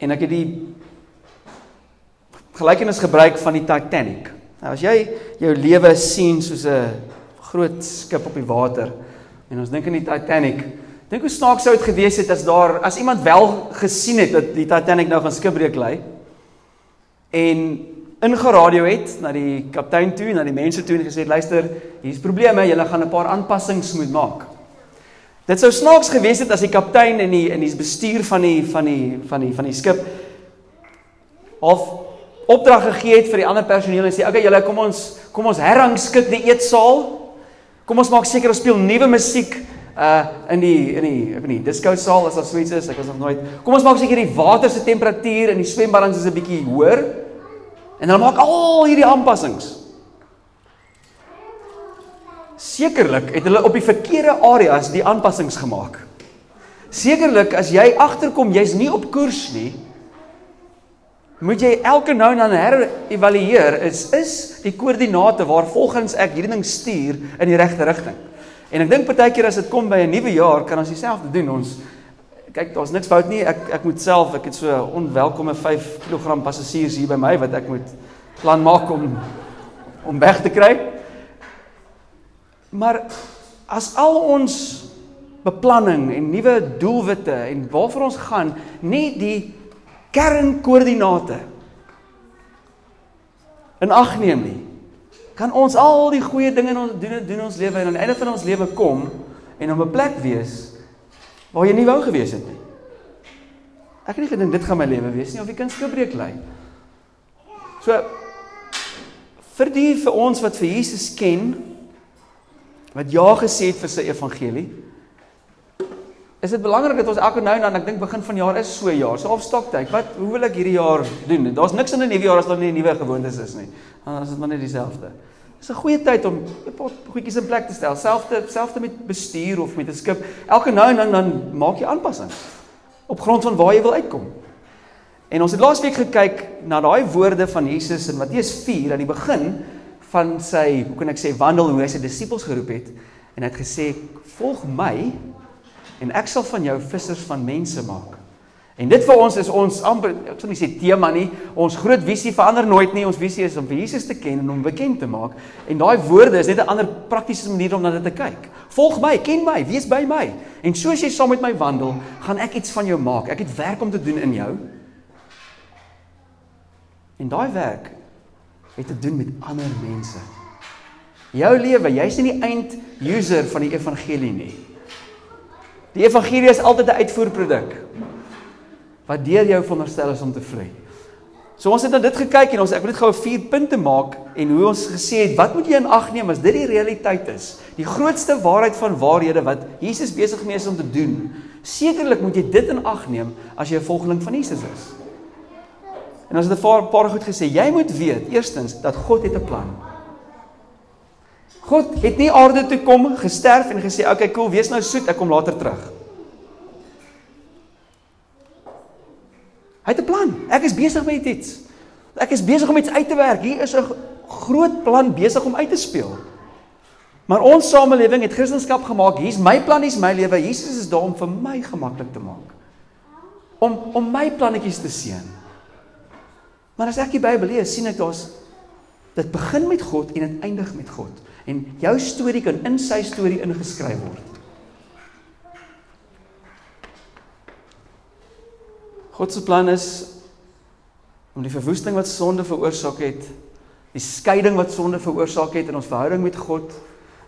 En ek het die gelykenis gebruik van die Titanic. Nou as jy jou lewe sien soos 'n groot skip op die water en ons dink aan die Titanic, dink hoe snaaks sou dit gewees het as daar as iemand wel gesien het dat die Titanic nou gaan skipbreek lê en ingeradio het na die kaptein toe, na die mense toe en gesê luister, hier's probleme, julle gaan 'n paar aanpassings moet maak. Dit sou snaaks gewees het as die kaptein en die en die bestuur van die van die van die van die skip of opdrag gegee het vir die ander personeel en sê, "Oké, okay, julle kom ons kom ons herrangskik die eetsaal. Kom ons maak seker ons speel nuwe musiek uh in die in die ek weet nie, disco saal as daar suits is, ek was nog nooit. Kom ons maak seker die water se temperatuur in die swembaddens is 'n bietjie hoër." En hulle maak al hierdie aanpassings. Sekerlik het hulle op die verkeerde areas die aanpassings gemaak. Sekerlik as jy agterkom jy's nie op koers nie, moet jy elke nou en dan herëvalueer is is die koördinate waar volgens ek hierdie ding stuur in die regte rigting. En ek dink baie keer as dit kom by 'n nuwe jaar kan ons dieselfde doen. Ons kyk daar's niks fout nie. Ek ek moet self, ek het so onwelkome 5 kg passasiers hier by my wat ek moet plan maak om om weg te kry. Maar as al ons beplanning en nuwe doelwitte en waarvoor ons gaan nie die kernkoördinate in ag neem nie, kan ons al die goeie dinge in ons doen doen ons lewe en aan die einde van ons lewe kom en op 'n plek wees waar jy nie wou gewees het nie. Ek het nie gedink dit gaan my lewe wees nie of die kind skibreek lê. So vir die vir ons wat vir Jesus ken, wat ja gesê het vir sy evangelie. Is dit belangrik dat ons elke nou en dan ek dink begin van jaar is so jaar. So afstoktyd. Wat hoe wil ek hierdie jaar doen? Daar's niks in 'n nuwe jaar as daar nie nuwe gewoontes is nie. Dan is dit maar net dieselfde. Dis 'n goeie tyd om 'n paar goedjies in plek te stel. Selfde selfde met bestuur of met 'n skip. Elke nou en dan dan maak jy aanpassings op grond van waar jy wil uitkom. En ons het laasweek gekyk na daai woorde van Jesus in Matteus 4 aan die begin van sy, hoe kan ek sê, wandel hoe hy sy disippels geroep het en hy het gesê, "Volg my en ek sal van jou vissers van mense maak." En dit vir ons is ons amper ek sal nie sê tema nie, ons groot visie verander nooit nie. Ons visie is om vir Jesus te ken en hom bekend te maak. En daai woorde is net 'n ander praktiese manier om na dit te kyk. Volg my, ken my, wees by my. En soos jy saam met my wandel, gaan ek iets van jou maak. Ek het werk om te doen in jou. En daai werk het te doen met ander mense. Jou lewe, jy's nie die eind user van die evangelie nie. Die evangelie is altyd 'n uitvoerproduk wat deur jou veronderstel is om te vloei. So ons het nou dit gekyk en ons ek wil net gou 4 punte maak en hoe ons gesê het wat moet jy in ag neem as dit die realiteit is? Die grootste waarheid van waarhede wat Jesus besig mee is om te doen. Sekerlik moet jy dit in ag neem as jy 'n volgeling van Jesus is. En ons het 'n paar, paar goed gesê. Jy moet weet eerstens dat God het 'n plan. God het nie aarde toe kom, gesterf en gesê, "Oké, okay, cool, wees nou soet, ek kom later terug." Hy het 'n plan. Ek is besig met iets. Ek is besig om iets uit te werk. Hier is 'n groot plan besig om uit te speel. Maar ons samelewing het Christendom gemaak. Hier's my plan, hier's my lewe. Jesus is daar om vir my gemaklik te maak. Om om my plannetjies te seën. Maar as ek die Bybel lees, sien ek daar's dit begin met God en dit eindig met God. En jou storie kan in sy storie ingeskryf word. God se plan is om die verwoesting wat sonde veroorsaak het, die skeiding wat sonde veroorsaak het in ons verhouding met God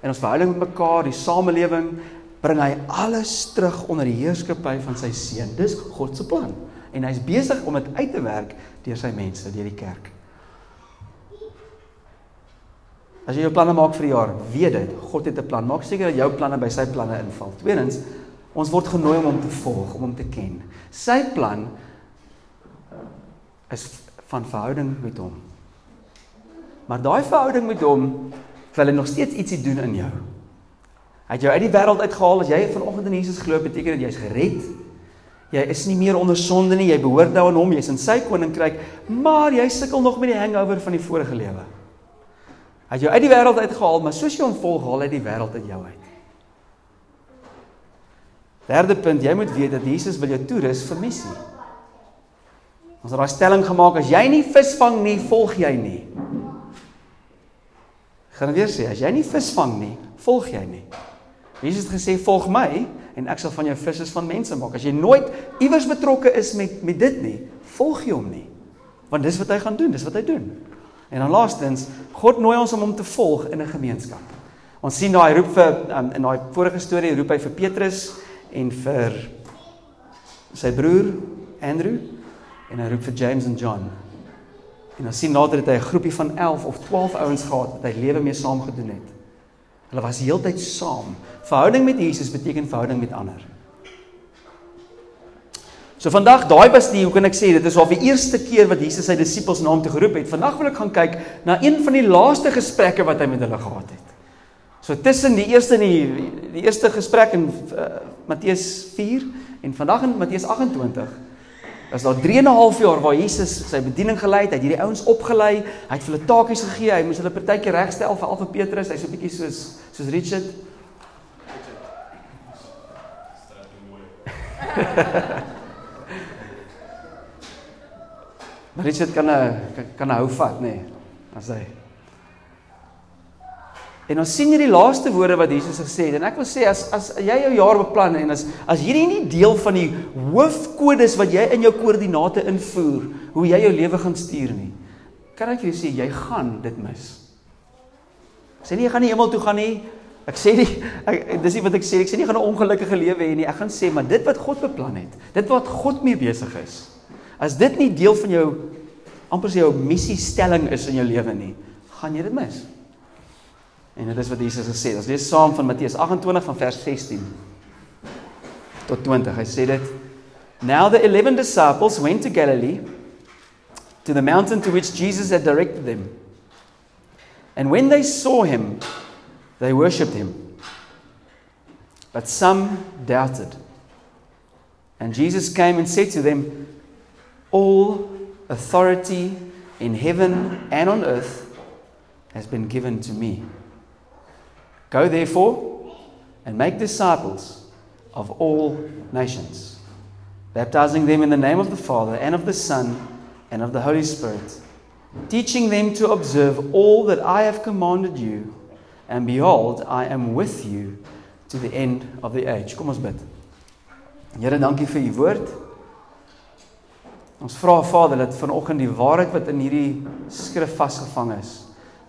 en ons verhouding met mekaar, die samelewing, bring hy alles terug onder die heerskappy van sy seun. Dis God se plan en hy's besig om dit uit te werk deur sy mense, deur die kerk. As jy jou planne maak vir die jaar, weet dit, God het 'n plan. Maak seker dat jou planne by sy planne inval. Tweedens, ons word genooi om hom te volg, om hom te ken. Sy plan is van verhouding met hom. Maar daai verhouding met hom wil hy nog steeds ietsie doen in jou. Hy het jou uit die wêreld uitgehaal. As jy vanoggend in Jesus glo, beteken dit jy's gered. Jy is nie meer onder sonde nie, jy behoort nou aan hom, jy's in sy koninkryk, maar jy sukkel nog met die hangover van die vorige lewe. Hy het jou uit die wêreld uitgehaal, maar soos jy hom volg, haal hy die wêreld uit jou uit. Derde punt, jy moet weet dat Jesus wil jou toerus vir missie. Ons het daai stelling gemaak as jy nie vis vang nie, volg jy nie. Gaan weer sê, as jy nie vis vang nie, volg jy nie. Jesus het gesê volg my en ek sal van jou visse van mense maak. As jy nooit iewers betrokke is met met dit nie, volg jy hom nie. Want dis wat hy gaan doen, dis wat hy doen. En dan laastens, God nooi ons om hom te volg in 'n gemeenskap. Ons sien daai roep vir um, in daai vorige storie roep hy vir Petrus en vir sy broer Andrew en hy roep vir James en John. En ons sien later dat hy 'n groepie van 11 of 12 ouens gehad wat hy lewe mee saam gedoen het. Hulle was heeltyd saam. Verhouding met Jesus beteken verhouding met ander. So vandag daai was die, hoe kan ek sê, dit is al die eerste keer wat Jesus sy disippels na hom toe geroep het. Vandag wil ek gaan kyk na een van die laaste gesprekke wat hy met hulle gehad het. So tussen die eerste en die die eerste gesprek in uh, Matteus 4 en vandag in Matteus 28 is daar 3 en 'n half jaar waar Jesus sy bediening gelei het, hy het hierdie ouens opgelei, hy het vir hulle taakies gegee, hy moes hulle partykeer regstel vir Alfa Petrus, hy's so 'n bietjie soos soos Richard. Richard kan 'n kan 'n hou vat nê, nee, as hy En ons sien hierdie laaste woorde wat Jesus gesê het en ek wil sê as as jy jou jaar beplan en as as hierdie nie deel van die hoofkodes wat jy in jou koördinate invoer hoe jy jou lewe gaan stuur nie. Kan ek vir jou sê jy gaan dit mis. Ek sê nie jy gaan nie hemel toe gaan nie. Ek sê nie ek, dis nie wat ek sê ek sê nie gaan 'n ongelukkige lewe hê nie. Ek gaan sê maar dit wat God beplan het, dit wat God mee besig is. As dit nie deel van jou amper sy jou missie stelling is in jou lewe nie, gaan jy dit mis. En dit is wat Jesus gesê het. Ons lees saam van Matteus 28 van vers 16 tot 20. Hy sê dit: Now the 11 disciples went to Galilee to the mountain to which Jesus had directed them. And when they saw him, they worshipped him. But some doubted. And Jesus came and said to them, All authority in heaven and on earth has been given to me. Go therefore and make disciples of all nations, baptizing them in the name of the Father and of the Son and of the Holy Spirit, teaching them to observe all that I have commanded you. And behold, I am with you to the end of the age. Kom ons bid. Here, dankie vir u woord. Ons vra Vader dat vanoggend die waarheid wat in hierdie skrif vasgevang is,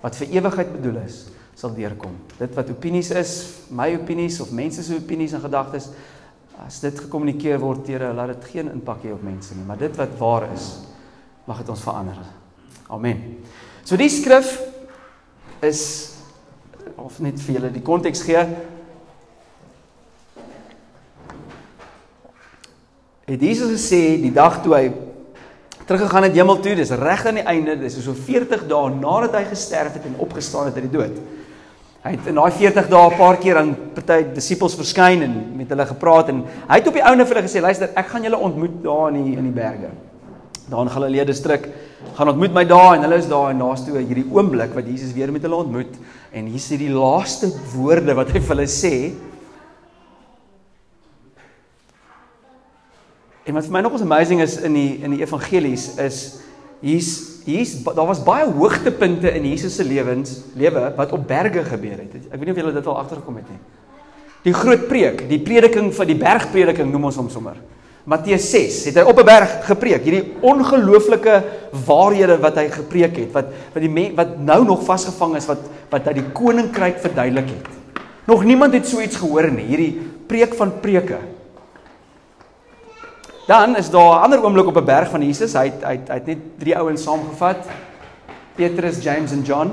wat vir ewigheid bedoel is, sal deurkom. Dit wat opinies is, my opinies of mense se opinies en gedagtes, as dit gekommunikeer word, Here, laat dit geen impak hê op mense nie, maar dit wat waar is, mag dit ons verander. Amen. So die skrif is of net vir julle die konteks gee. Het Jesus gesê die dag toe hy teruggegaan het hemel toe, dis reg aan die einde, dis so 40 dae nadat hy gesterf het en opgestaan het uit die dood. Hy het in daai 40 dae 'n paar keer aan party disippels verskyn en met hulle gepraat en hy het op die ouene vir hulle gesê luister ek gaan julle ontmoet daar in die in die berge. Daar in Galilea distrik gaan ontmoet my daar en hulle is daar en daar's toe hierdie oomblik wat Jesus weer met hulle ontmoet en hier is die laaste woorde wat hy vir hulle sê. En wat vir my nog ons amazing is in die in die evangelies is hier's hier's daar was baie hoogtepunte in Jesus se lewens lewe wat op berge gebeur het. Ek weet nie of julle dit al agtergekom het nie. Die groot preek, die prediking van die bergprediking noem ons hom sommer. Matteus 6 het hy op 'n berg gepreek. Hierdie ongelooflike waarhede wat hy gepreek het wat wat die men, wat nou nog vasgevang is wat wat uit die koninkryk verduidelik het. Nog niemand het so iets gehoor nie. Hierdie preek van preke. Dan is daar 'n ander oomblik op 'n berg van Jesus. Hy het, hy het, hy het net drie ouens saamgevat. Petrus, James en John.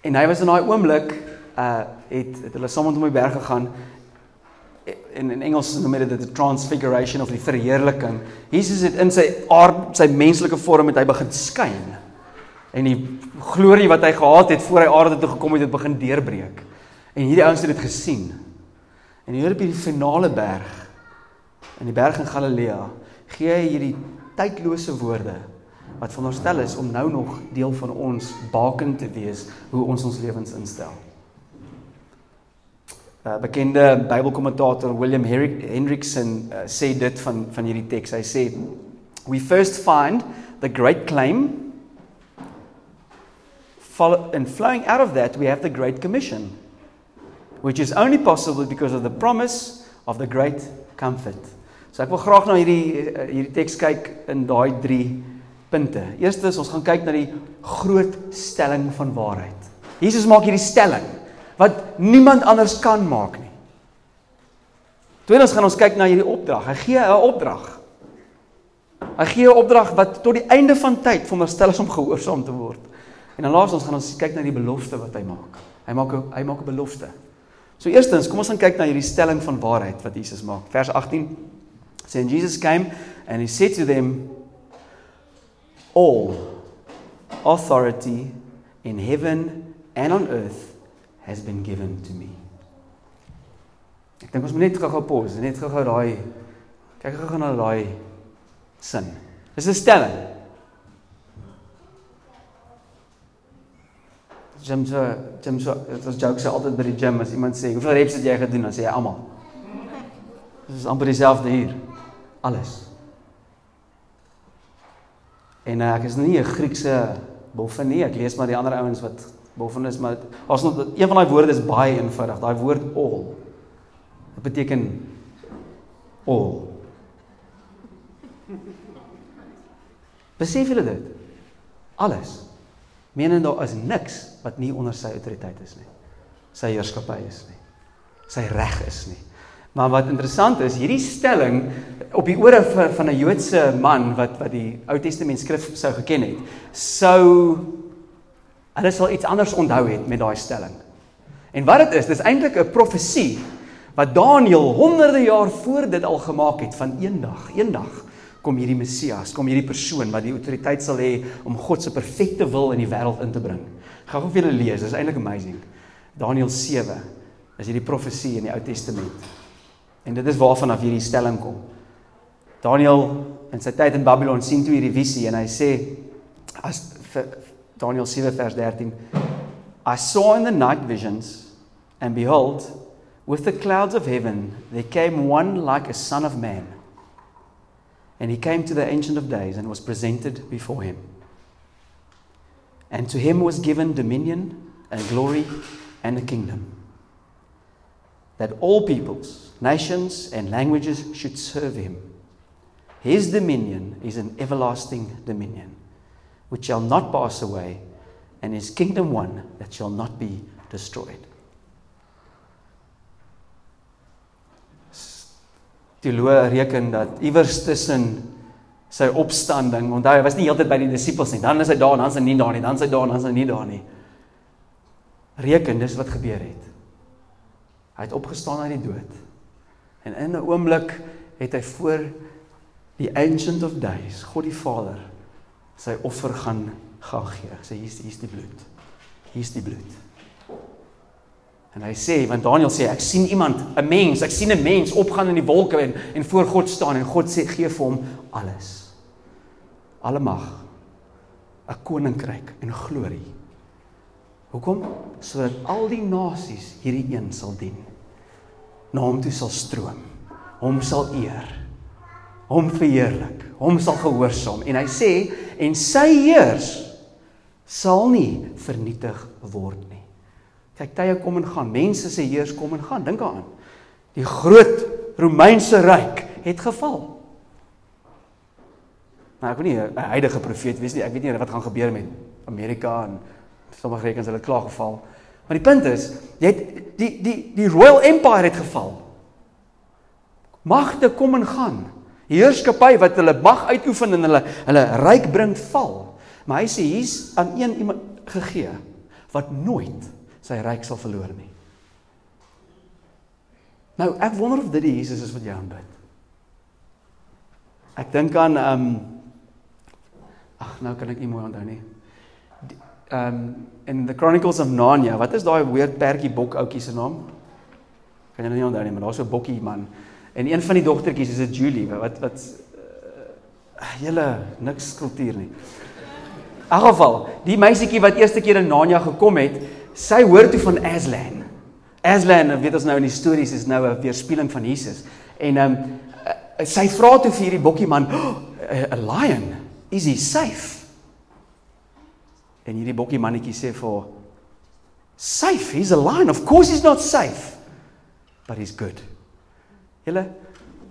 En hy was in daai oomblik uh het het hulle saam op die berg gegaan. In in Engels noem hulle dit the transfiguration of die verheerliking. Jesus het in sy aard, sy menslike vorm het hy begin skyn. En die glorie wat hy gehad het voor hy aarde toe gekom het, het begin deurbreek. En hierdie ouens het dit gesien. En hier op hierdie finale berg in die berg in Galilea gee hy hierdie tydlose woorde wat veronderstel is om nou nog deel van ons baken te wees hoe ons ons lewens instel. 'n uh, Bekende Bybelkommentator William Hendrickson uh, sê dit van van hierdie teks. Hy sê we first find the great claim follow, and flowing out of that we have the great commission which is only possible because of the promise of the great comfort. So ek wil graag na hierdie eh, hierdie teks kyk in daai 3 punte. Eerstens ons gaan kyk na die groot stelling van waarheid. Jesus maak hierdie stelling wat niemand anders kan maak nie. Tweedens gaan ons kyk na hierdie opdrag. Hy gee 'n opdrag. Hy gee 'n opdrag wat tot die einde van tyd veronderstel is om gehoorsaam te word. En dan laastens gaan ons kyk na die belofte wat hy maak. Hy maak 'n hy maak 'n belofte. So eerstens, kom ons gaan kyk na hierdie stelling van waarheid wat Jesus maak. Vers 18 sê en Jesus came and he said to them all authority in heaven and on earth has been given to me. Ek dink ons moet net gou-gou pause, net gou-gou daai kyk gou-gou na daai sin. Dis 'n stelling. Jim so Jim so dit was jokes altyd by die gym as iemand sê hoeveel reps het jy gedoen dan sê hy almal. Dit is amper dieselfde hier. Alles. En uh, ek is nie 'n Griekse boffin nie. Ek lees maar die ander ouens wat boffin is, maar as nog een van daai woorde is baie eenvoudig. Daai woord all. Dit beteken all. Besef julle dit? Alles. Menende daar is niks wat nie onder sy autoriteit is nie. Sy heerskappy is nie. Sy reg is nie. Maar wat interessant is, hierdie stelling op die ore van 'n Joodse man wat wat die Ou Testament skrif sou geken het, sou hulle sal iets anders onthou het met daai stelling. En wat dit is, dis eintlik 'n profesie wat Daniël honderde jaar voor dit al gemaak het van eendag, eendag kom hierdie Messias, kom hierdie persoon wat die autoriteit sal hê om God se perfekte wil in die wêreld in te bring. Gaan gou vir julle lees, dis eintlik amazing. Daniël 7 is hierdie profesie in die Ou Testament. En dit is waarvan af hierdie stelling kom. Daniel in sy tyd in Babylon sien toe hierdie visie en hy sê as Daniel 7 vers 13 I saw in the night visions and behold with the clouds of heaven there came one like a son of man. And he came to the ancient of days and was presented before him. And to him was given dominion and glory and a kingdom. That all peoples nations and languages should serve him. His dominion is an everlasting dominion, which shall not pass away, and his kingdom one that shall not be destroyed. Teoloë reken dat iewers tussen sy opstanding, onthou hy was nie heeltyd by die disippels nie, dan is hy daar en dan is hy nie daar nie, dan is hy daar en dan is hy nie daar nie. Reken dis wat gebeur het. Hy het opgestaan uit die dood. En in 'n oomblik het hy voor die ancient of days, God die Vader, sy offer gaan gaan gee. Sê hier's hier's die bloed. Hier's die bloed. En hy sê, want Daniël sê ek sien iemand, 'n mens, ek sien 'n mens opgaan in die wolke en en voor God staan en God sê gee vir hom alles. Alle mag, 'n koninkryk en glorie. Hoekom? Sodat al die nasies hierdie een sal dien na hom toe sal stroom. Hom sal eer. Hom verheerlik. Hom sal gehoorsaam en hy sê en sy heers sal nie vernietig word nie. Kyk, tye kom en gaan. Mense se heers kom en gaan. Dink daaraan. Die groot Romeinse ryk het geval. Maar nou, ek weet nie 'n heilige profeet wees nie. Ek weet nie wat gaan gebeur met Amerika en sommige rekens hulle klaar geval. Maar die punt is, jy het die die die Royal Empire het geval. Magte kom en gaan. Heerskappy wat hulle mag uitoefen en hulle hulle ryk bring val. Maar hy sê hier's aan een iemand gegee wat nooit sy ryk sal verloor nie. Nou, ek wonder of dit die Jesus is wat jy aanbid. Ek dink aan ehm um, Ag, nou kan ek nie mooi onthou nie um in the Chronicles of Narnia, wat is daai weird pertjie bok ouetjie se naam? Kan jy nou nie onthou nie, maar daar's so 'n bokkie man. En een van die dogtertjies is 'n Julie wat wat uh, julle niks kultuur nie. In geval, die meisietjie wat eerste keer in Narnia gekom het, sy hoor toe van Aslan. Aslan, weet ons nou in die stories is nou 'n weerspieëling van Jesus. En um sy vra toe vir hierdie bokkie man, oh, a lion, is he safe? En hierdie bokkie mannetjie sê vir haar, safe, he's a lion. Of course he's not safe, but he's good. Julle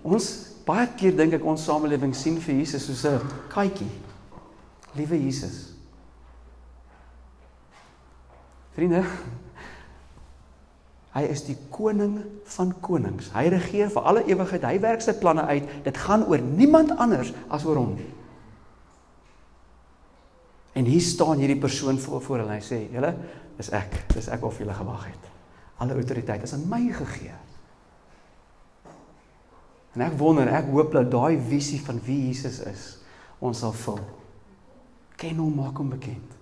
ons baie keer dink ek ons samelewing sien vir Jesus soos 'n katjie. Liewe Jesus. Vriende, hy is die koning van konings. Hy regeer vir alle ewigheid. Hy werk sy planne uit. Dit gaan oor niemand anders as oor hom nie. En hier staan hierdie persoon voor voor hulle en hy sê: "Julle, dis ek. Dis ek wat vir julle gewag het. Alle autoriteit is aan my gegee." En ek wonder, ek hoop dat daai visie van wie Jesus is, ons sal vul. Ken hom, maak hom bekend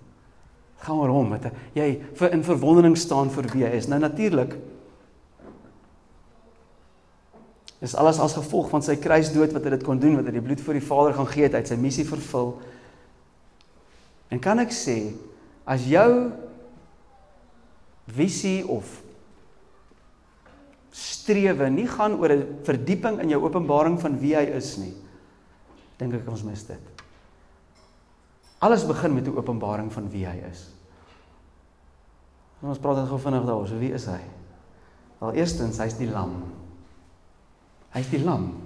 gaan oor hom met jy vir in verwondering staan vir wie hy is. Nou natuurlik is alles as gevolg van sy kruisdood wat hy dit kon doen wat hy die bloed vir die Vader gaan gee het uit sy missie vervul. En kan ek sê as jou visie of strewe nie gaan oor 'n verdieping in jou openbaring van wie hy is nie, dink ek ons mis dit. Alles begin met 'n openbaring van wie hy is. En ons praat net gou vinnig daaroor. So wie is hy? Wel eerstens, hy's die lam. Hy's die lam.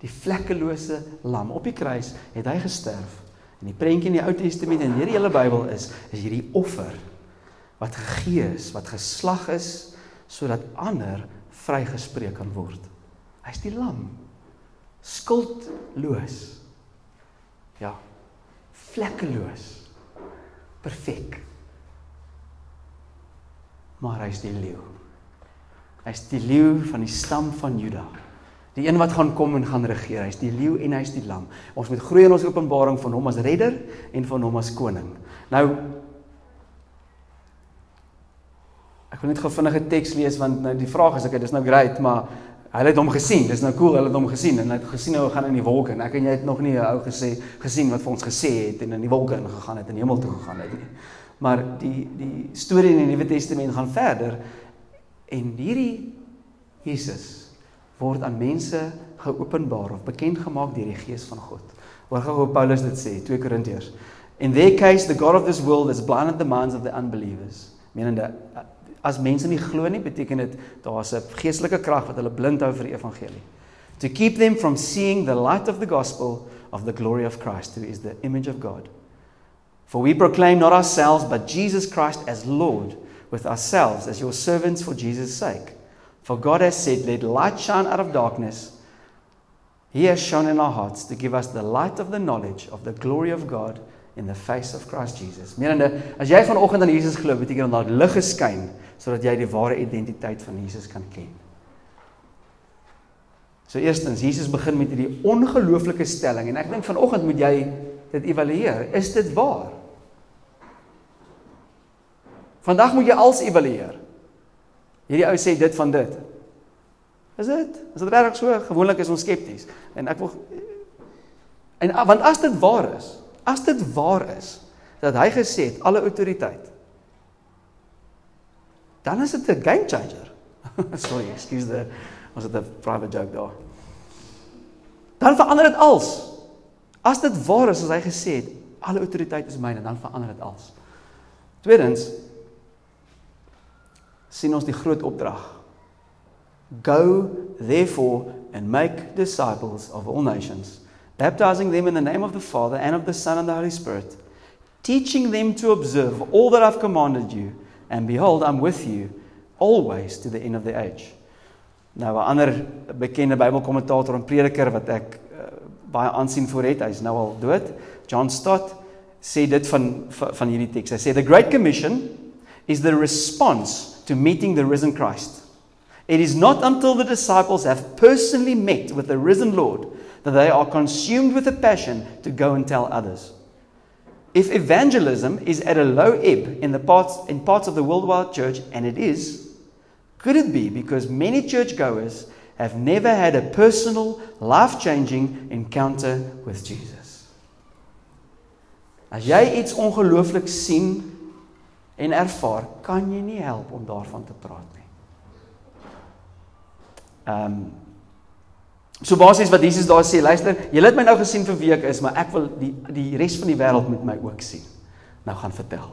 Die vlekkelose lam. Op die kruis het hy gesterf. En die prentjie in die Ou Testament en hierdie hele Bybel is is hierdie offer wat gegee is, wat geslag is sodat ander vrygespreek kan word. Hy's die lam. Skuldloos. Ja, vlekkeloos. Perfek. Maar hy's die leeu. Hy's die leeu van die stam van Juda. Die een wat gaan kom en gaan regeer. Hy's die leeu en hy's die lam. Ons moet groei in ons openbaring van hom as redder en van hom as koning. Nou Ek wil net gou vinnig 'n teks lees want nou die vraag is ek dis nou great, maar Hulle het hom gesien. Dis nou cool, hulle het hom gesien en hulle het gesien hoe hy gaan in die wolke. En ek en jy het nog nie 'n ou gesê gesien wat vir ons gesê het en in die wolke ingegaan het en hemel toe gegaan het nie. Maar die die storie in die Nuwe Testament gaan verder en hierdie Jesus word aan mense geopenbaar of bekend gemaak deur die Gees van God. Hoor gou hoe Paulus dit sê, 2 Korintiërs. In their case the god of this world has blinded the minds of the unbelievers. Menende As mense nie glo nie, beteken dit daar's 'n geestelike krag wat hulle blind hou vir die evangelie. To keep them from seeing the light of the gospel of the glory of Christ, who is the image of God. For we proclaim not ourselves, but Jesus Christ as Lord, with ourselves as your servants for Jesus' sake. For God has said, Let light shine out of darkness. He has shone in our hearts to give us the light of the knowledge of the glory of God in the face of Christ Jesus. Menende, as jy vanoggend aan Jesus glo, beteken dit dat lig geskyn sodat jy die ware identiteit van Jesus kan ken. So eerstens, Jesus begin met hierdie ongelooflike stelling en ek dink vanoggend moet jy dit evalueer. Is dit waar? Vandag moet jy als evalueer. Hierdie ou sê dit van dit. Is dit? Is dit regtig so? Gewoonlik is ons skepties. En ek wil en want as dit waar is, As dit waar is dat hy gesê het alle autoriteit dan is dit 'n game changer. Sorry, excuse the was it a private joke daar. Dan verander dit als. As dit waar is as hy gesê het alle autoriteit is myne, dan verander dit als. Tweedens sien ons die groot opdrag. Go therefore and make disciples of all nations baptizing them in the name of the Father and of the Son and the Holy Spirit, teaching them to observe all that I've commanded you, and behold, I'm with you always to the end of the age. Nou 'n ander bekende Bybelkommentator en prediker wat ek uh, baie aansien vir het, hy's nou al dood, John Stott sê dit van van, van hierdie teks. Hy sê the great commission is the response to meeting the risen Christ. It is not until the disciples have personally met with the risen Lord that they are consumed with a passion to go and tell others. If evangelism is at a low ebb in, the parts, in parts of the worldwide church, and it is, could it be because many churchgoers have never had a personal, life changing encounter with Jesus? As jy iets ongelooflik sien en ervaar, kan jy nie help om daarvan te praat nie. Ehm um, So basies wat Jesus daar sê, luister, julle het my nou gesien vir wie ek is, maar ek wil die die res van die wêreld met my ook sien. Nou gaan vertel.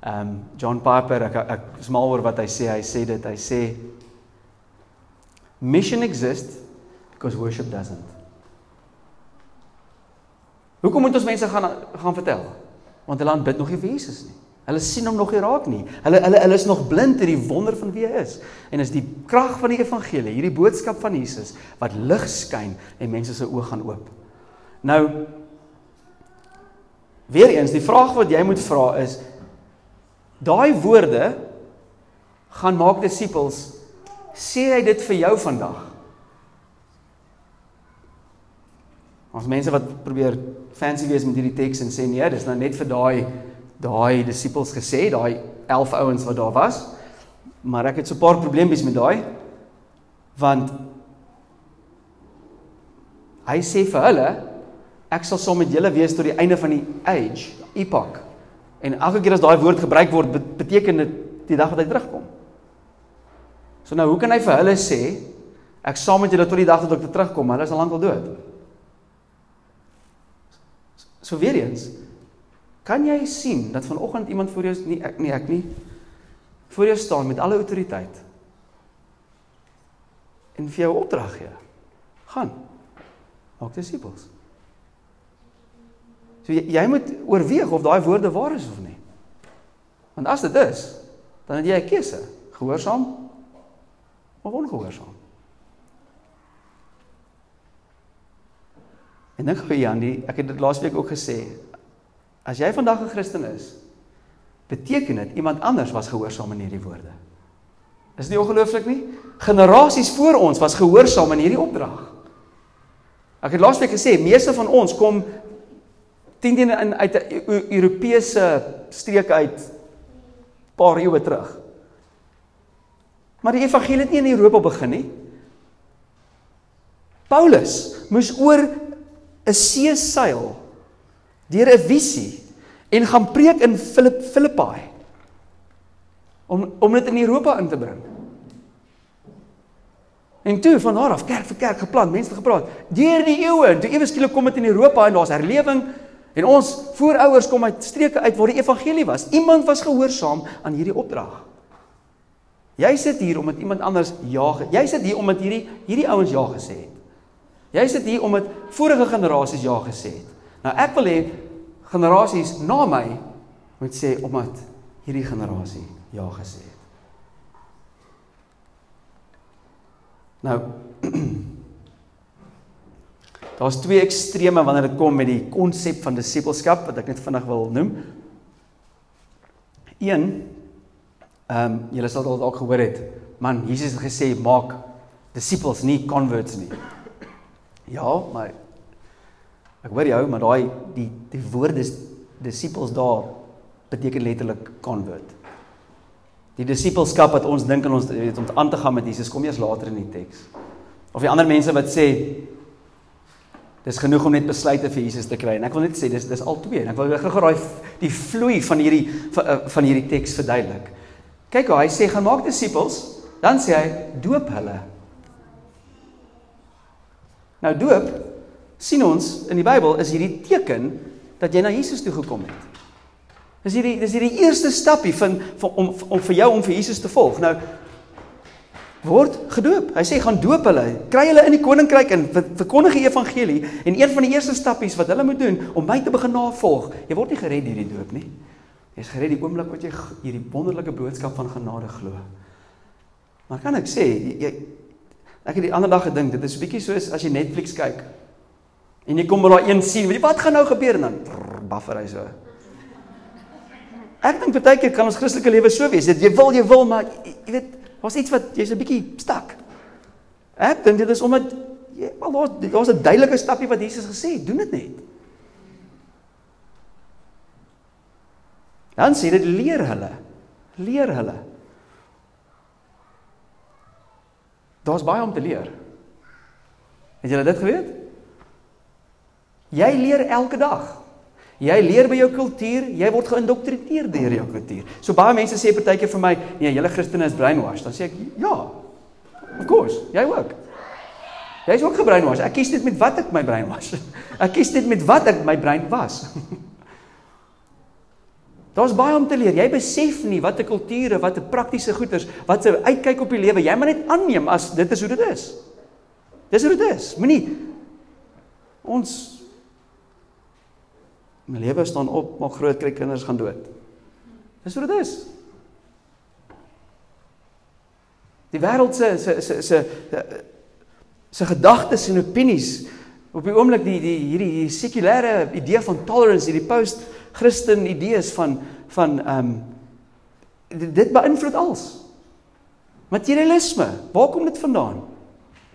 Ehm um, John Piper, ek ek is mal oor wat hy sê. Hy sê dit, hy sê mission exists because worship doesn't. Hoekom moet ons mense gaan gaan vertel? Want hulle aanbid nog nie vir Jesus nie. Hulle sien hom nog nie raak nie. Hulle hulle hulle is nog blind vir die wonder van wie hy is. En is die krag van die evangelie, hierdie boodskap van Jesus wat lig skyn en mense se oë gaan oop. Nou weer eens, die vraag wat jy moet vra is daai woorde gaan maak disippels sê hy dit vir jou vandag? Ons mense wat probeer fancy wees met hierdie teks en sê nee, dis nou net vir daai daai disippels gesê, daai 11 ouens wat daar was. Maar ek het so 'n paar probleempies met daai want hy sê vir hulle ek sal saam met julle wees tot die einde van die age, epoch. En elke keer as daai woord gebruik word, beteken dit die dag wat hy terugkom. So nou, hoe kan hy vir hulle sê ek saam met julle tot die dag dat ek terugkom, maar hulle is al lank al dood? So weer eens, Kan jy sien dat vanoggend iemand voor jou nie ek nie ek nie voor jou staan met alle autoriteit en vir jou opdrag gee? Gaan. Maak disippels. So jy, jy moet oorweeg of daai woorde waar is of nie. Want as dit is, dan het jy 'n keuse: gehoorsaam of ongehoorsaam. En dan gou Janie, ek het dit laasweek ook gesê, As jy vandag 'n Christen is, beteken dit iemand anders was gehoorsaam in hierdie woorde. Is dit nie ongelooflik nie? Generasies voor ons was gehoorsaam in hierdie opdrag. Ek het laasweek gesê, meeste van ons kom teen in uit 'n Europese streek uit paar eeue terug. Maar die evangelie het nie in Europa begin nie. Paulus moes oor 'n see seil deur 'n visie en gaan preek in Filipp Filippi om om dit in Europa in te bring. En toe van daar af kerk vir kerk geplant, mense gepraat. Deur die eeue, en toe ewe skielik kom dit in Europa en daar's herlewing en ons voorouers kom uit streke uit waar die evangelie was. Iemand was gehoorsaam aan hierdie opdrag. Jy sit hier omdat iemand anders ja, jy sit hier omdat hierdie hierdie ouens ja gesê het. Jy sit hier omdat vorige generasies ja gesê het. Nou ek wil hê generasies na my moet sê omdat hierdie generasie ja gesê het. Nou Daar's twee extreme wanneer dit kom met die konsep van disippelskap wat ek net vinnig wil noem. Een ehm um, julle sal dalk gehoor het. Man, Jesus het gesê maak disippels nie converts nie. Ja, maar Ek hoor jou, maar daai die die woord is disippels daar beteken letterlik convert. Die disippelskap wat ons dink en ons weet om aan te gaan met Jesus kom eers later in die teks. Of die ander mense wat sê dis genoeg om net besluite vir Jesus te kry en ek wil net sê dis dis al twee en ek wil gou daai die vloei van hierdie van, eh, van hierdie teks verduidelik. Kyk hoe hy sê gaan maak disippels, dan sê hy doop hulle. Nou doop sien ons in die Bybel is hierdie teken dat jy na Jesus toe gekom het. Dis hierdie dis hierdie eerste stapie van, van om om vir jou om vir Jesus te volg. Nou word gedoop. Hy sê gaan doop hulle, kry hulle in die koninkryk en verkondig die evangelie en een van die eerste stappies wat hulle moet doen om my te begin navolg. Jy word nie gered deur die doop nie. Jy's gered die oomblik wat jy hierdie wonderlike boodskap van genade glo. Maar kan ek sê jy ek het die ander dag gedink dit is bietjie soos as jy Netflix kyk En jy kom by daai een sien, weet jy wat gaan nou gebeur en dan buffer hy so. Ek dink baie keer kan ons Christelike lewe so wees. Jy wil, jy wil, maar jy weet, daar's iets wat jy's 'n bietjie stak. Ek dink dit is omdat jy wel daar's daar's 'n duidelike stapie wat Jesus gesê het, doen dit net. Dan sê dit leer hulle. Leer hulle. Daar's baie om te leer. Het julle dit geweet? Jy leer elke dag. Jy leer by jou kultuur, jy word geïndoktrineer deur jou kultuur. So baie mense sê partykeer vir my, nee, julle Christene is brainwashed. Dan sê ek, ja. Of course, jy ook. Jy's ook gebreinwas. Ek kies net met wat ek my brein was. Ek kies net met wat ek my brein was. Daar's baie om te leer. Jy besef nie wat 'n kulture, wat 'n praktiese goeders, wat 'n uitkyk op die lewe. Jy moet net aanneem as dit is hoe dit is. Dis hoe dit is. Moenie ons my lewe staan op, maar groot kry kinders gaan dood. Dis hoe dit is. Die wêreld se se se se se gedagtes en opinies op die oomblik die die hierdie die sekulêre idee van tolerance, hierdie post Christen idees van van ehm um, dit beïnvloed alles. Materialisme, waar kom dit vandaan?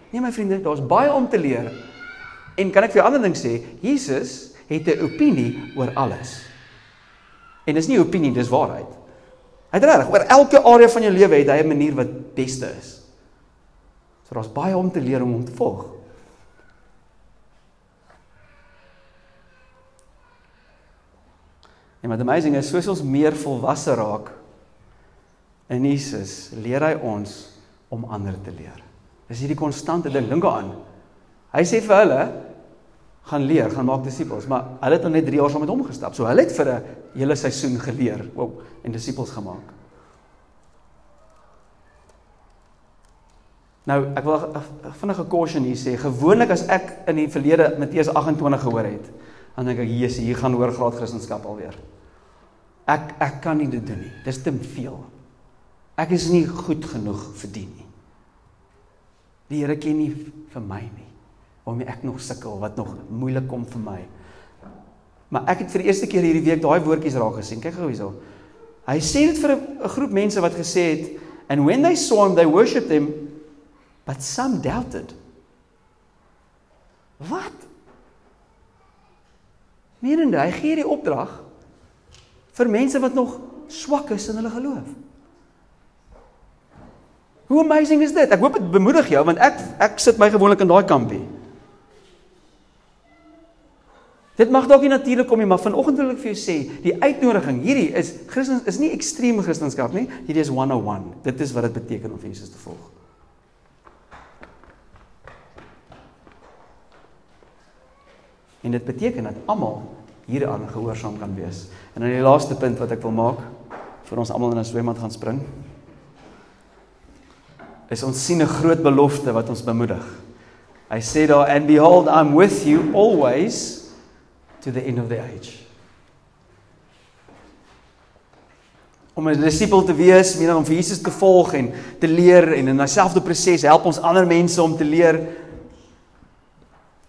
Nee my vriende, daar's baie om te leer. En kan ek vir 'n ander ding sê, Jesus het 'n opinie oor alles. En dis nie opinie, dis waarheid. Hy het reg, oor elke area van jou lewe het hy 'n manier wat beste is. So daar's baie om te leer om hom te volg. En wat amazing is, soos ons meer volwasse raak in Jesus, leer hy ons om ander te leer. Dis hierdie konstante ding, dink daaraan. Hy sê vir hulle gaan leer, gaan maak disippels, maar hulle het nog net 3 jaar saam met hom gestap. So hulle het vir 'n hele seisoen geleer, wow, en disippels gemaak. Nou, ek wil 'n vinnige caution hier sê. Gewoonlik as ek in die verlede Matteus 28 gehoor het, dan dink ek, "Jesus, hier gaan hoor graad Christendom alweer." Ek ek kan nie dit doen nie. Dis te veel. Ek is nie goed genoeg vir dit nie. Die Here ken nie vir my nie. Waarmee ek nog sukkel, wat nog moeilik kom vir my. Maar ek het vir die eerste keer hierdie week daai woordjies raak gesien. Kyk gou hierso. Hy sê dit vir 'n groep mense wat gesê het and when they saw him they worshiped him but some doubted. Wat? Menende, hy gee die opdrag vir mense wat nog swak is in hulle geloof. Hoe amazing is dit? Ek hoop dit bemoedig jou want ek ek sit my gewoonlik in daai kampie. Dit mag dalk nie natuurlik kom nie, maar vanoggend wil ek vir jou sê, die uitnodiging hierdie is Christen is nie ekstreme Christendom nie, hierdie is 101. Dit is wat dit beteken om Jesus te volg. En dit beteken dat almal hieraan gehoorsaam kan wees. En dan die laaste punt wat ek wil maak vir ons almal in 'n swembad gaan spring is ons sien 'n groot belofte wat ons bemoedig. Hy sê daar and behold I'm with you always to the end of the age. Om 'n disipel te wees, meer om vir Jesus te volg en te leer en in dieselfde proses help ons ander mense om te leer.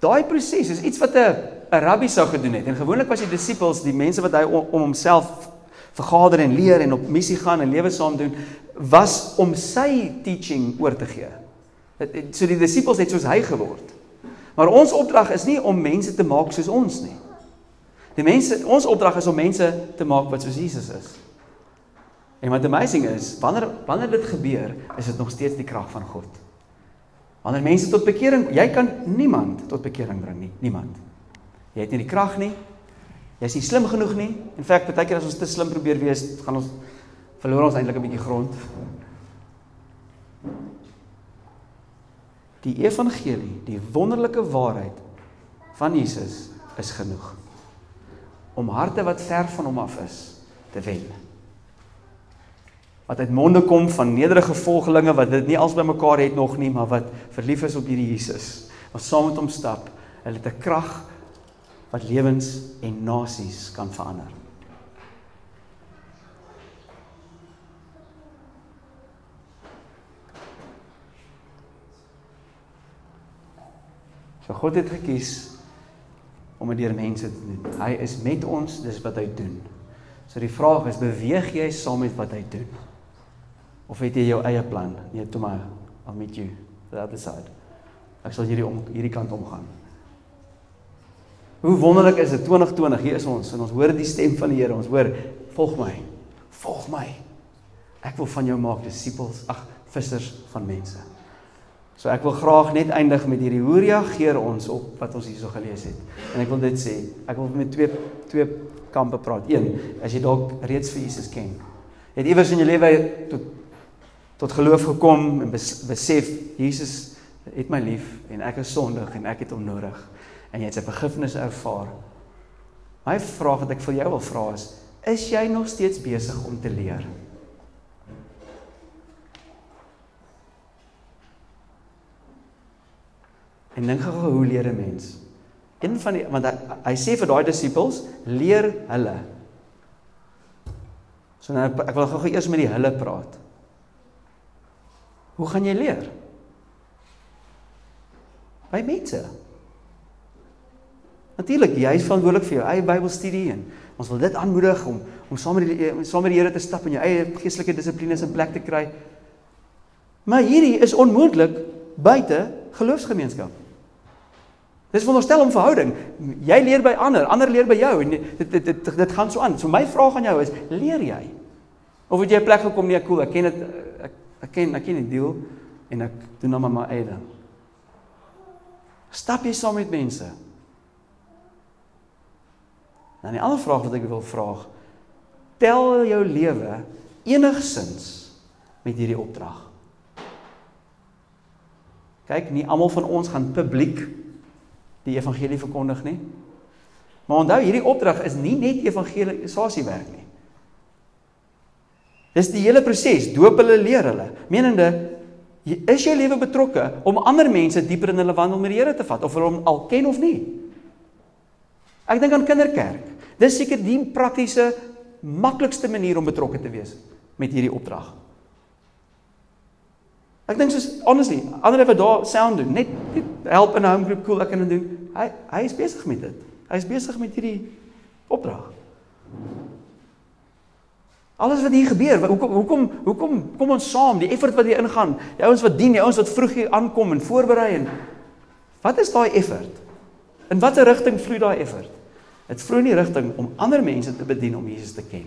Daai proses is iets wat 'n 'n rabbi sou gedoen het. En gewoonlik was die disippels, die mense wat hy om, om homself vergader en leer en op missie gaan en lewe saam doen, was om sy teaching oor te gee. So die disippels het soos hy geword. Maar ons opdrag is nie om mense te maak soos ons nie. Die mense ons opdrag is om mense te maak wat soos Jesus is. En wat amazing is, wanneer wanneer dit gebeur, is dit nog steeds die krag van God. Wanneer mense tot bekering, jy kan niemand tot bekering bring nie, niemand. Jy het nie die krag nie. Jy's nie slim genoeg nie. In feite, baie keer as ons te slim probeer wees, gaan ons verloor ons eintlik 'n bietjie grond. Die evangelie, die wonderlike waarheid van Jesus is genoeg om harte wat ver van hom af is te wen. Wat uit monde kom van nederige volgelinge wat dit nie als bymekaar het nog nie, maar wat verlief is op hierdie Jesus, wat saam met hom stap, hulle het 'n krag wat lewens en nasies kan verander. So God het gekies om dit deur mense te doen. Hy is met ons, dis wat hy doen. So die vraag is, beweeg jy saam met wat hy doen? Of het jy jou eie plan? Nee, toe maar, I'll meet you the other side. Ek sal hierdie om hierdie kant omgaan. Hoe wonderlik is dit 2020 hier is ons en ons hoor die stem van die Here. Ons hoor, volg my. Volg my. Ek wil van jou maak disippels, ag, vissers van mense. So ek wil graag net eindig met hierdie hoe reageer ons op wat ons hierso gelees het. En ek wil dit sê, ek wil met twee twee kampe praat. Een, as jy dalk reeds vir Jesus ken. Het iewers in jou lewe tot tot geloof gekom en besef Jesus het my lief en ek is sondig en ek het hom nodig en jy het sy vergifnis ervaar. My vraag wat ek vir jou wil vra is, is jy nog steeds besig om te leer? En dink gou hoe leer 'n mens? Een van die want hy, hy sê vir daai disippels, leer hulle. So nou ek wil gou eers met die hulle praat. Hoe gaan jy leer? By mense. Natuurlik, jy is verantwoordelik vir jou eie Bybelstudie en ons wil dit aanmoedig om om saam met die saam met die Here te stap en jou eie geestelike dissiplines in plek te kry. Maar hierdie is onmoontlik buite geloofsgemeenskap. Dis wonderstel om verhouding. Jy leer by ander, ander leer by jou en dit dit dit, dit gaan so aan. So my vraag aan jou is, leer jy? Of het jy 'n plek gekom nee, cool, ek ken dit ek ek ken ek ken die deel en ek doen nou maar my eie ding. Stap jy saam met mense? Dan die ander vraag wat ek wil vra, tel jou lewe enigsins met hierdie opdrag? Kyk, nie almal van ons gaan publiek die evangelie verkondig nie. Maar onthou, hierdie opdrag is nie net evangelisasiewerk nie. Dis die hele proses, doop hulle, leer hulle. Menende, is jou lewe betrokke om ander mense dieper in hulle wandel met die Here te vat of hulle hom al ken of nie? Ek dink aan kinderkerk. Dis seker die praktiese maklikste manier om betrokke te wees met hierdie opdrag. Ek dink soos honestly, ander wat daar sound doen, net, net help in 'n home group cool ek kan doen. Hy hy is besig met dit. Hy is besig met hierdie opdrag. Alles wat hier gebeur, hoekom hoekom hoekom kom ons saam? Die effort wat hier ingaan, die ouens wat dien, die ouens wat vroeg hier aankom en voorberei en wat is daai effort? In watter rigting vloei daai effort? Dit vloei in die rigting om ander mense te bedien om Jesus te ken.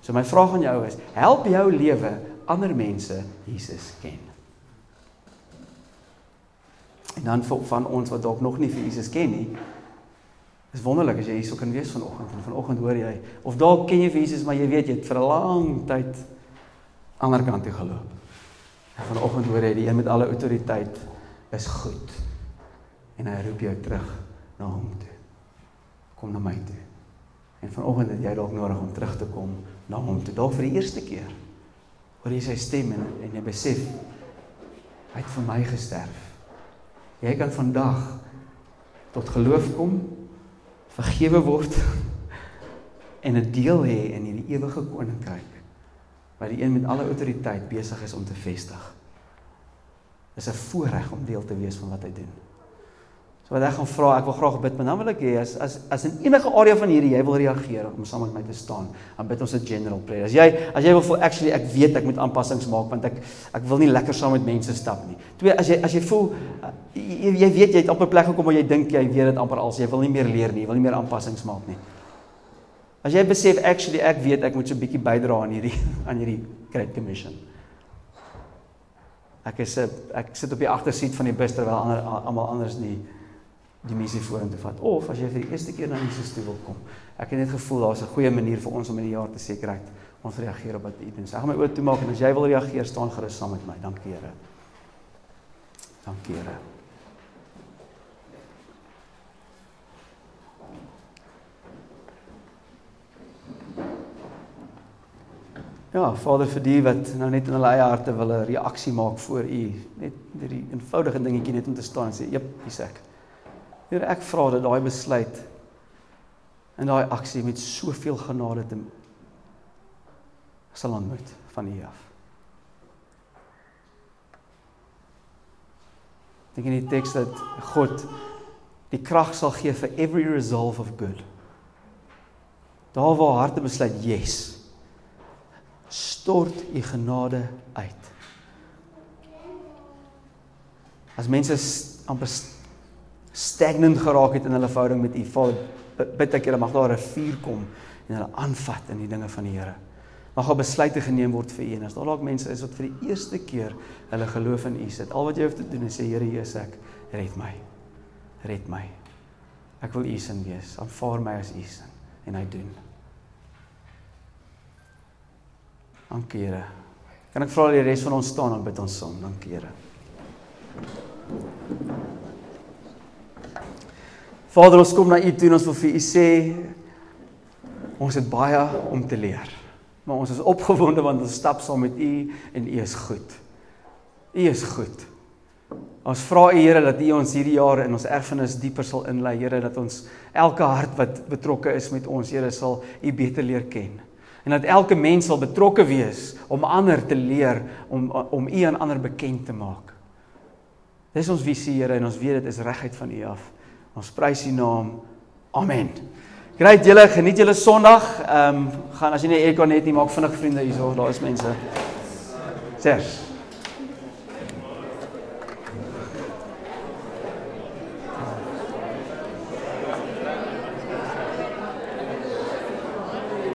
So my vraag aan jou is, help jou lewe ander mense Jesus ken? En dan vir van ons wat dalk nog nie vir Jesus ken nie. Dis wonderlik as jy hierso kan wees vanoggend en vanoggend hoor jy of dalk ken jy vir Jesus maar jy weet jy het vir 'n lang tyd ander kant toe geloop. En vanoggend hoor jy die een met alle autoriteit is goed. En hy roep jou terug na hom toe. Kom na my toe. En vanoggend het jy dalk nodig om terug te kom na hom toe. Dalk vir die eerste keer. Hoor jy sy stem en, en jy besef hy het vir my gesterf. Jy kan vandag tot geloof kom, vergewe word en 'n deel hê in hierdie ewige koninkryk wat die een met alle autoriteit besig is om te vestig. Dis 'n voorreg om deel te wees van wat hy doen wat ek gaan vra, ek wil graag bid, maar dan wil ek hê as as as in enige area van hierdie jy wil reageer om saam met my te staan, dan bid ons 'n general prayer. As jy as jy wil voel actually ek weet ek moet aanpassings maak want ek ek wil nie lekker saam met mense stap nie. Twee, as jy as jy voel jy, jy weet jy het 'n plek gekom waar jy dink jy weet dit amper al, jy wil nie meer leer nie, wil nie meer aanpassings maak nie. As jy besef actually ek weet ek moet so 'n bietjie bydra aan hierdie aan hierdie Great Commission. Ek is ek sit op die agtersiet van die bus terwyl ander almal anders nie die missie vorentoe vat of as jy vir die eerste keer na Jesus toe wil kom. Ek het net gevoel daar's 'n goeie manier vir ons om in die jaar te sekerheid ons reageer op wat U doen. Ek gaan my oë toemaak en as jy wil reageer, staan gerus saam met my. Dankie Here. Dankie Here. Ja, Vader vir die wat nou net in hulle eie harte wil 'n reaksie maak voor U, net hierdie eenvoudige dingetjie net om te staan en sê, "Jep, hier's ek." Here ek vra dat daai besluit en daai aksie met soveel genade te sal aanmoed van U af. Dink in die teks dat God die krag sal gee vir every resolve of good. Daar waar harte besluit, yes. Stort U genade uit. As mense amper stagnant geraak het in hulle verhouding met U. Vader, bid ek Here mag daar 'n vuur kom en hulle aanvat in die dinge van die Here. Mag daar besluite geneem word vir U as daar dalk mense is wat vir die eerste keer hulle geloof in U sit. Al wat jy hoef te doen is sê Here Jesus ek red my. Red my. Ek wil U se wees. Aanvaar my as U se en hy doen. Dankie Here. Kan ek vra dat die res van ons staan en bid ons saam? Dankie Here. Vader, ons kom na U toe en ons wil vir U sê ons het baie om te leer. Maar ons is opgewonde want ons stap saam met U en U is goed. U is goed. Ons vra U Here dat U ons hierdie jaar in ons erfenis dieper sal inlei, Here, dat ons elke hart wat betrokke is met ons, Here, sal U beter leer ken. En dat elke mens sal betrokke wees om ander te leer om om U aan ander bekend te maak. Dis ons visie, Here, en ons weet dit is reguit van U af. Ons prys U naam. Amen. Great julle, geniet julle Sondag. Ehm um, gaan as jy nie ek kan net nie maak vinnig vriende hierso, daar is mense. Cheers.